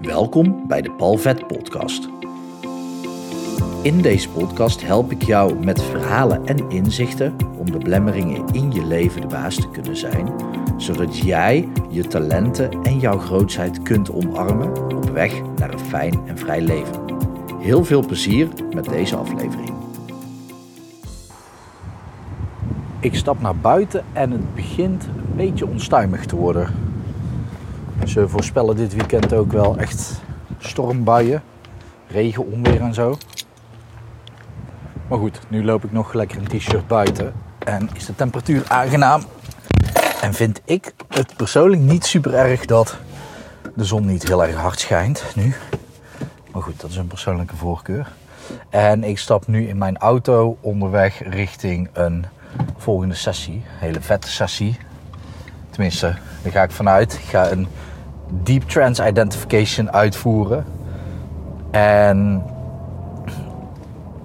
Welkom bij de Palvet Podcast. In deze podcast help ik jou met verhalen en inzichten om de blemmeringen in je leven de baas te kunnen zijn, zodat jij je talenten en jouw grootheid kunt omarmen op weg naar een fijn en vrij leven. Heel veel plezier met deze aflevering. Ik stap naar buiten en het begint een beetje onstuimig te worden. Ze voorspellen dit weekend ook wel echt stormbuien, regen, onweer en zo. Maar goed, nu loop ik nog lekker in t-shirt buiten en is de temperatuur aangenaam. En vind ik het persoonlijk niet super erg dat de zon niet heel erg hard schijnt nu. Maar goed, dat is een persoonlijke voorkeur. En ik stap nu in mijn auto onderweg richting een volgende sessie. Een hele vette sessie. Tenminste, daar ga ik vanuit. Ik ga een Deep Trance Identification uitvoeren. En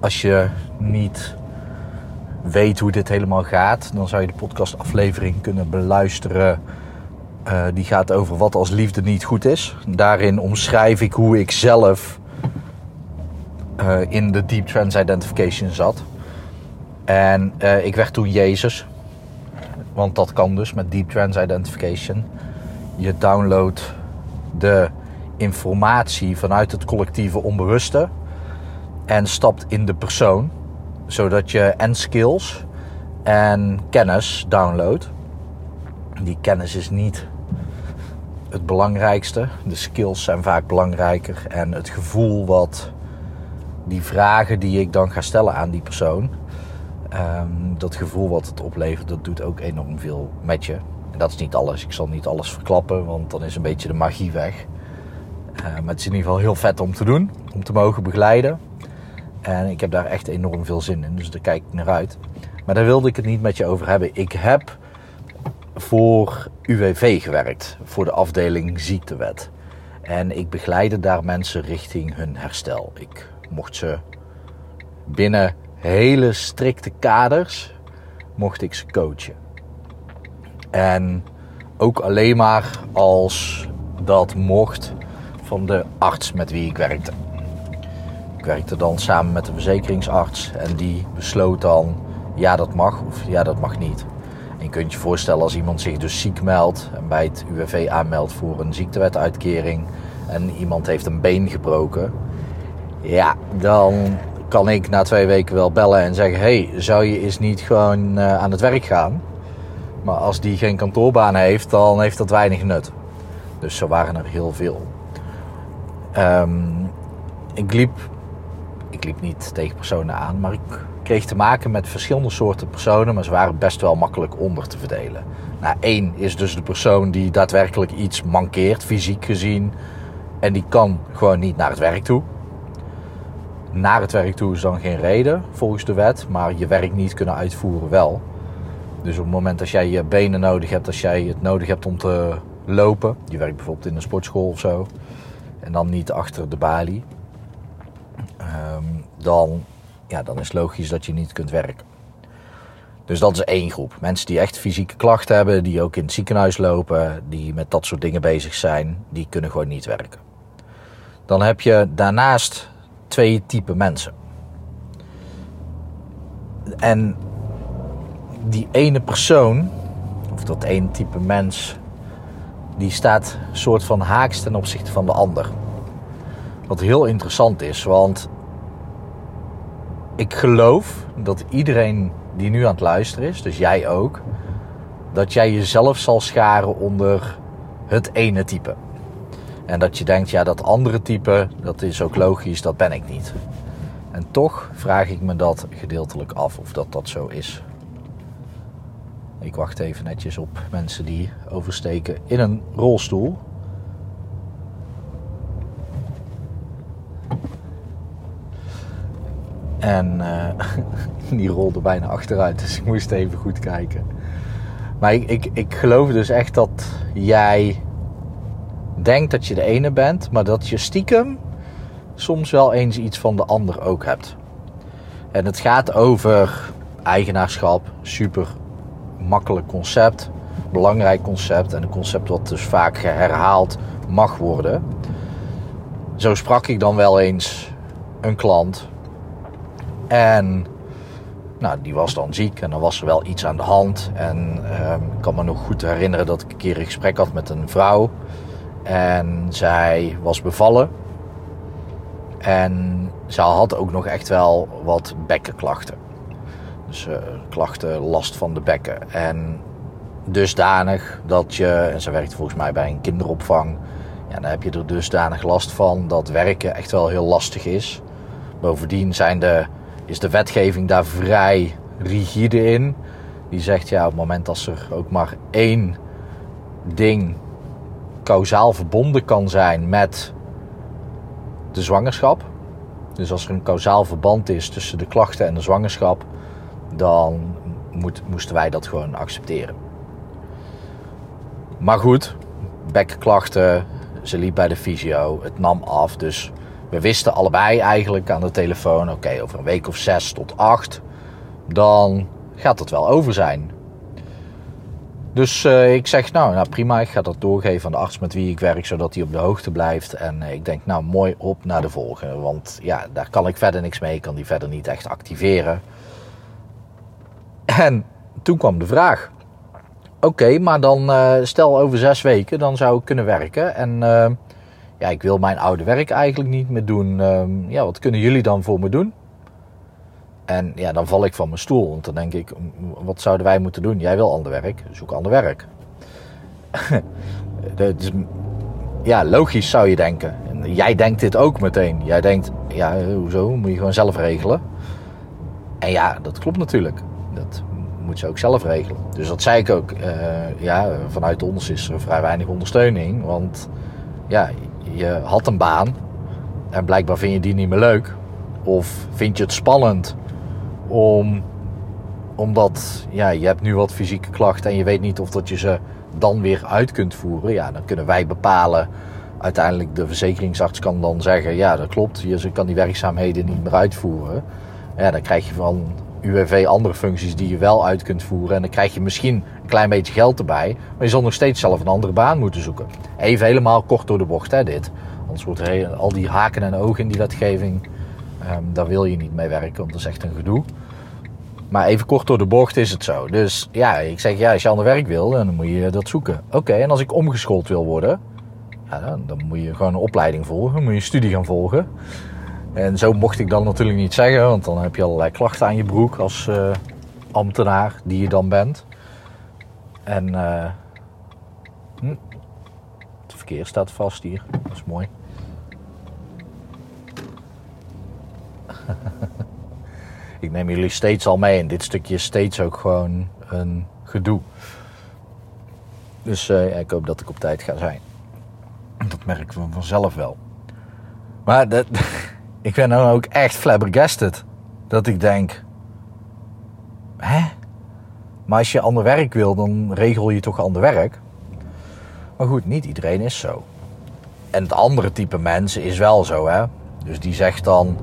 als je niet weet hoe dit helemaal gaat, dan zou je de podcastaflevering kunnen beluisteren. Uh, die gaat over wat als liefde niet goed is. Daarin omschrijf ik hoe ik zelf uh, in de Deep Trance Identification zat. En uh, ik werd toen Jezus. Want dat kan dus met Deep Trance Identification. Je downloadt de informatie vanuit het collectieve onbewuste en stapt in de persoon, zodat je en skills en kennis downloadt. Die kennis is niet het belangrijkste. De skills zijn vaak belangrijker en het gevoel wat die vragen die ik dan ga stellen aan die persoon, um, dat gevoel wat het oplevert, dat doet ook enorm veel met je. Dat is niet alles. Ik zal niet alles verklappen, want dan is een beetje de magie weg. Uh, maar het is in ieder geval heel vet om te doen, om te mogen begeleiden. En ik heb daar echt enorm veel zin in, dus daar kijk ik naar uit. Maar daar wilde ik het niet met je over hebben. Ik heb voor UWV gewerkt, voor de afdeling ziektewet. En ik begeleide daar mensen richting hun herstel. Ik mocht ze binnen hele strikte kaders, mocht ik ze coachen. En ook alleen maar als dat mocht van de arts met wie ik werkte. Ik werkte dan samen met de verzekeringsarts en die besloot dan ja dat mag of ja dat mag niet. En je kunt je voorstellen als iemand zich dus ziek meldt en bij het UWV aanmeldt voor een ziektewetuitkering en iemand heeft een been gebroken. Ja, dan kan ik na twee weken wel bellen en zeggen: hey, zou je eens niet gewoon uh, aan het werk gaan? Maar als die geen kantoorbaan heeft, dan heeft dat weinig nut. Dus zo waren er heel veel. Um, ik liep, ik liep niet tegen personen aan, maar ik kreeg te maken met verschillende soorten personen, maar ze waren best wel makkelijk onder te verdelen. Nou, één is dus de persoon die daadwerkelijk iets mankeert, fysiek gezien, en die kan gewoon niet naar het werk toe. Naar het werk toe is dan geen reden volgens de wet, maar je werk niet kunnen uitvoeren wel. Dus op het moment dat jij je benen nodig hebt, als jij het nodig hebt om te lopen, je werkt bijvoorbeeld in een sportschool of zo, en dan niet achter de balie, um, dan, ja, dan is het logisch dat je niet kunt werken. Dus dat is één groep. Mensen die echt fysieke klachten hebben, die ook in het ziekenhuis lopen, die met dat soort dingen bezig zijn, die kunnen gewoon niet werken. Dan heb je daarnaast twee typen mensen. En die ene persoon, of dat ene type mens, die staat soort van haaks ten opzichte van de ander. Wat heel interessant is, want ik geloof dat iedereen die nu aan het luisteren is, dus jij ook, dat jij jezelf zal scharen onder het ene type. En dat je denkt, ja, dat andere type, dat is ook logisch, dat ben ik niet. En toch vraag ik me dat gedeeltelijk af of dat dat zo is. Ik wacht even netjes op mensen die oversteken in een rolstoel. En uh, die rolde bijna achteruit, dus ik moest even goed kijken. Maar ik, ik, ik geloof dus echt dat jij denkt dat je de ene bent, maar dat je stiekem soms wel eens iets van de ander ook hebt. En het gaat over eigenaarschap, super makkelijk concept, belangrijk concept en een concept wat dus vaak herhaald mag worden. zo sprak ik dan wel eens een klant. En nou, die was dan ziek en dan was er wel iets aan de hand. En ehm, ik kan me nog goed herinneren dat ik een keer een gesprek had met een vrouw. En zij was bevallen. En ze had ook nog echt wel wat bekkenklachten. Dus uh, klachten, last van de bekken. En dusdanig dat je, en ze werkt volgens mij bij een kinderopvang. Ja, dan heb je er dusdanig last van dat werken echt wel heel lastig is. Bovendien zijn de, is de wetgeving daar vrij rigide in. Die zegt ja, op het moment dat er ook maar één ding kausaal verbonden kan zijn met de zwangerschap. Dus als er een kausaal verband is tussen de klachten en de zwangerschap, dan moet, moesten wij dat gewoon accepteren. Maar goed, bekkenklachten, ze liep bij de fysio, het nam af. Dus we wisten allebei eigenlijk aan de telefoon: oké, over een week of zes tot acht, dan gaat het wel over zijn. Dus uh, ik zeg, nou, nou prima, ik ga dat doorgeven aan de arts met wie ik werk, zodat hij op de hoogte blijft. En uh, ik denk, nou mooi op naar de volgende. Want ja, daar kan ik verder niks mee. Ik kan die verder niet echt activeren. En toen kwam de vraag. Oké, maar dan uh, stel over zes weken, dan zou ik kunnen werken. En ja, ik wil mijn oude werk eigenlijk niet meer doen. Ehm, ja, wat kunnen jullie dan voor me doen? En ja, dan val ik van mijn stoel. Want dan denk ik, wat zouden wij moeten doen? Jij wil ander werk, zoek ander werk. ja, logisch zou je denken. Jij denkt dit ook meteen. Jij denkt, ja, hoezo? Moet je gewoon zelf regelen. En ja, dat klopt natuurlijk. Dat moet ze ook zelf regelen. Dus dat zei ik ook. Uh, ja, vanuit ons is er vrij weinig ondersteuning. Want ja, je had een baan. En blijkbaar vind je die niet meer leuk. Of vind je het spannend om, omdat ja, je hebt nu wat fysieke klachten en je weet niet of dat je ze dan weer uit kunt voeren. Ja, dan kunnen wij bepalen. Uiteindelijk de verzekeringsarts kan dan zeggen, ja dat klopt, je kan die werkzaamheden niet meer uitvoeren. Ja, dan krijg je van UWV andere functies die je wel uit kunt voeren. En dan krijg je misschien een klein beetje geld erbij. Maar je zal nog steeds zelf een andere baan moeten zoeken. Even helemaal kort door de bocht, hè, dit. Anders wordt al die haken en ogen in die wetgeving Um, daar wil je niet mee werken, want dat is echt een gedoe. Maar even kort door de bocht is het zo. Dus ja, ik zeg ja, als je ander werk wil, dan moet je dat zoeken. Oké, en als ik omgeschoold wil worden, ja, dan, dan, moet je gewoon een opleiding volgen, dan moet je een studie gaan volgen. En zo mocht ik dan natuurlijk niet zeggen, want dan heb je allerlei klachten aan je broek als uh, ambtenaar die je dan bent. En uh, het verkeer staat vast hier, dat is mooi. ik neem jullie steeds al mee en dit stukje is steeds ook gewoon een gedoe. Dus ja, ik hoop dat ik op tijd ga zijn. Dat merken we vanzelf wel. Maar dat, ik ben dan ook echt flabbergasted. Dat ik denk... Hè? Maar als je ander werk wil, dan regel je toch ander werk? Maar goed, niet iedereen is zo. En het andere type mensen is wel zo, hè? Dus die zegt dan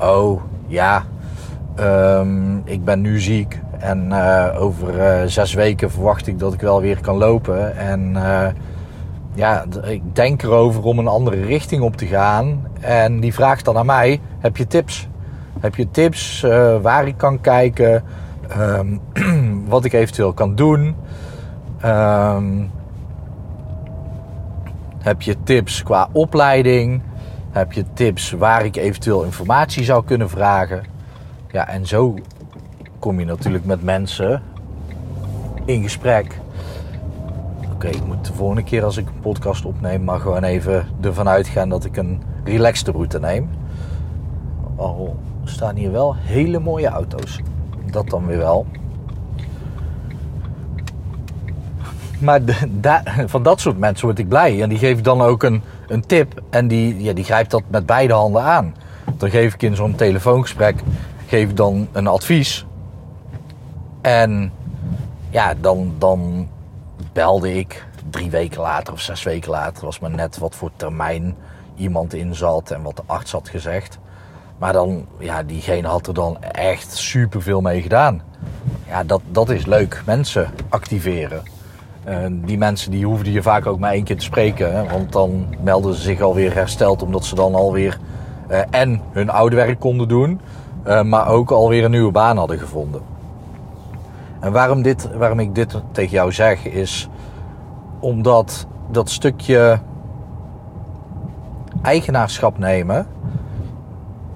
oh ja, ehm, ik ben nu ziek en uh, over uh, zes weken verwacht ik dat ik wel weer kan lopen. En uh, ja, ik denk erover om een andere richting op te gaan. En die vraagt dan aan mij, heb je tips? Heb je tips waar ik kan kijken? Um, wat ik eventueel kan doen? Um, heb je tips qua opleiding? Heb je tips waar ik eventueel informatie zou kunnen vragen? Ja, en zo kom je natuurlijk met mensen in gesprek. Oké, ik moet de volgende keer als ik een podcast opneem, maar gewoon even ervan uitgaan dat ik een relaxte route neem. Al staan hier wel hele mooie auto's. Dat dan weer wel. Maar van dat soort mensen word ik blij. En die geef dan ook een, een tip. En die, ja, die grijpt dat met beide handen aan. Dan geef ik in zo'n telefoongesprek geef dan een advies. En ja, dan, dan belde ik drie weken later of zes weken later. was maar net wat voor termijn iemand in zat en wat de arts had gezegd. Maar dan, ja, diegene had er dan echt super veel mee gedaan. Ja, dat, dat is leuk. Mensen activeren. die mensen die hoefden je vaak ook maar één keer te spreken. Hè, want dan melden ze zich alweer hersteld omdat ze dan alweer uh, en hun oude werk konden doen. Uh, maar ook alweer een nieuwe baan hadden gevonden. En waarom, dit, waarom ik dit tegen jou zeg is omdat dat stukje eigenaarschap nemen.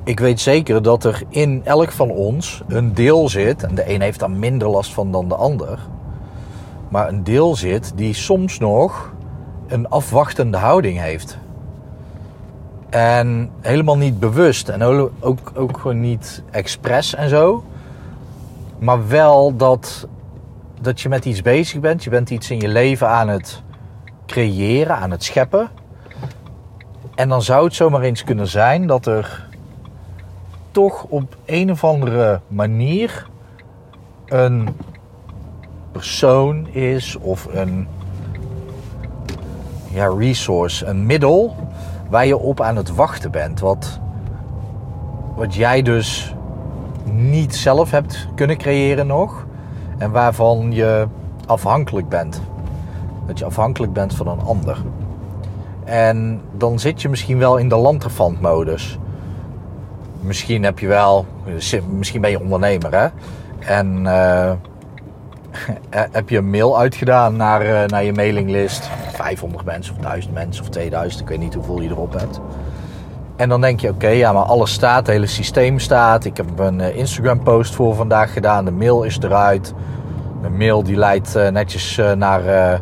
Ik weet zeker dat er in elk van ons een deel zit, en de een heeft daar minder last van dan de ander, maar een deel zit die soms nog een afwachtende houding heeft. En helemaal niet bewust en ook, ook gewoon niet expres en zo. Maar wel dat, dat je met iets bezig bent. Je bent iets in je leven aan het creëren, aan het scheppen. En dan zou het zomaar eens kunnen zijn dat er toch op een of andere manier een persoon is of een ja, resource, een middel waar je op aan het wachten bent. Wat, wat jij dus niet zelf hebt kunnen creëren nog. En waarvan je afhankelijk bent. Dat je afhankelijk bent van een ander. En dan zit je misschien wel in de lanterfant-modus. Misschien heb je wel, misschien ben je ondernemer hè. En uh, heb je een mail uitgedaan naar, uh, naar je mailinglist. 500 mensen of 1000 mensen of 2000, ik weet niet hoeveel je erop hebt. En dan denk je, oké, ja, maar alles staat, het hele systeem staat. Ik heb een uh, Instagram post voor vandaag gedaan, de mail is eruit. De mail die leidt netjes naar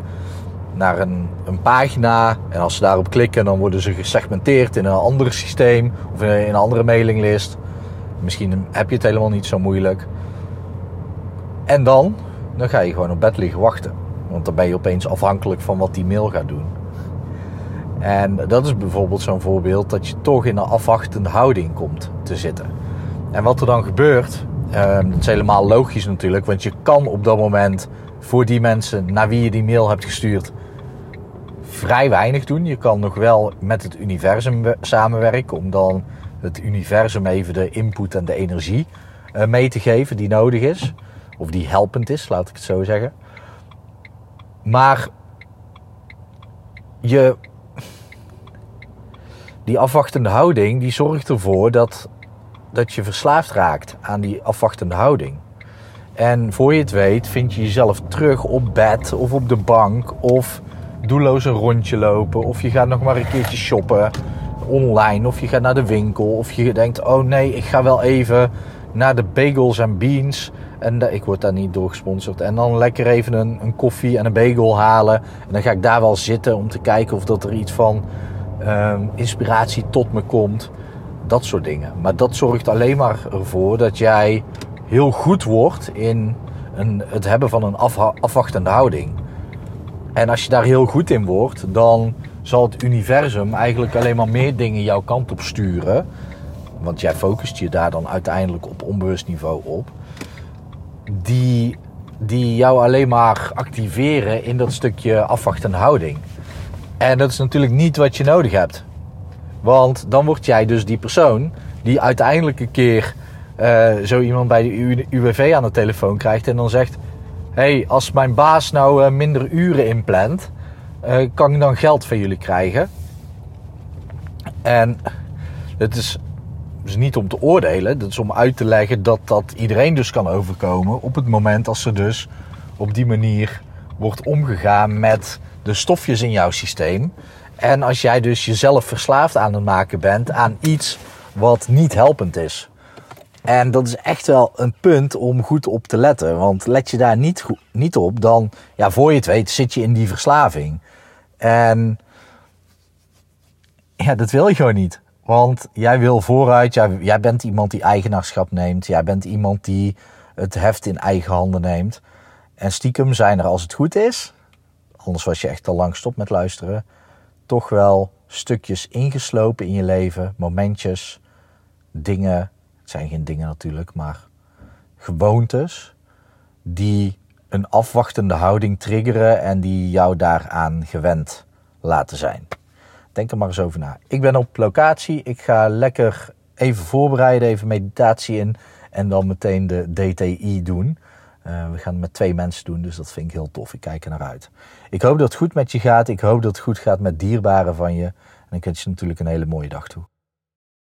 naar een, een pagina. En als ze daarop klikken, dan worden ze gesegmenteerd in een ander systeem of in een andere mailinglist. Misschien heb je het helemaal niet zo moeilijk. En dan, dan ga je gewoon op bed liggen wachten. Want dan ben je opeens afhankelijk van wat die mail gaat doen. En dat is bijvoorbeeld zo'n voorbeeld dat je toch in een afwachtende houding komt te zitten. En wat er dan gebeurt, uh, dat is helemaal logisch natuurlijk, want je kan op dat moment voor die mensen naar wie je die mail hebt gestuurd vrij weinig doen. Je kan nog wel met het universum samenwerken om dan het universum even de input en de energie uh, mee te geven die nodig is. Of die helpend is, laat ik het zo zeggen. Maar je, die afwachtende houding die zorgt ervoor dat, dat je verslaafd raakt aan die afwachtende houding. En voor je het weet vind je jezelf terug op bed of op de bank of doelloos een rondje lopen. Of je gaat nog maar een keertje shoppen online. Of je gaat naar de winkel. Of je denkt, oh nee, ik ga wel even naar de bagels en beans. En ik word daar niet door gesponsord. En dan lekker even een, een, koffie en een bagel halen. En dan ga ik daar wel zitten om te kijken of dat er iets van ehm, inspiratie tot me komt. Dat soort dingen. Maar dat zorgt alleen maar ervoor dat jij heel goed wordt in een, het hebben van een afwachtende houding. En als je daar heel goed in wordt, dan zal het universum eigenlijk alleen maar meer dingen jouw kant op sturen. Want jij focust je daar dan uiteindelijk op onbewust niveau op. Die, die jou alleen maar activeren in dat stukje afwachtende houding. En dat is natuurlijk niet wat je nodig hebt. Want dan word jij dus die persoon die uiteindelijk een keer uh, zo iemand bij de UWV aan de telefoon krijgt en dan zegt: hey, als mijn baas nou uh, minder uren inplant, uh, kan ik dan geld van jullie krijgen? En het is niet om te oordelen, dat is om uit te leggen dat dat iedereen dus kan overkomen op het moment als er dus op die manier wordt omgegaan met de stofjes in jouw systeem. En als jij dus jezelf verslaafd aan het maken bent aan iets wat niet helpend is. En dat is echt wel een punt om goed op te letten. Want let je daar niet, niet op, dan, ja, voor je het weet, zit je in die verslaving. En ja, dat wil je gewoon niet. Want jij wil vooruit, jij, jij bent iemand die eigenaarschap neemt. Jij bent iemand die het heft in eigen handen neemt. En stiekem zijn er, als het goed is, anders was je echt al lang stop met luisteren, toch wel stukjes ingeslopen in je leven, momentjes, dingen zijn geen dingen natuurlijk, maar gewoontes die een afwachtende houding triggeren en die jou daaraan gewend laten zijn. Denk er maar eens over na. Ik ben op locatie. Ik ga lekker even voorbereiden, even meditatie in en dan meteen de DTI doen. We gaan het met twee mensen doen, dus dat vind ik heel tof. Ik kijk er naar uit. Ik hoop dat het goed met je gaat. Ik hoop dat het goed gaat met dierbaren van je. En ik wens je natuurlijk een hele mooie dag toe.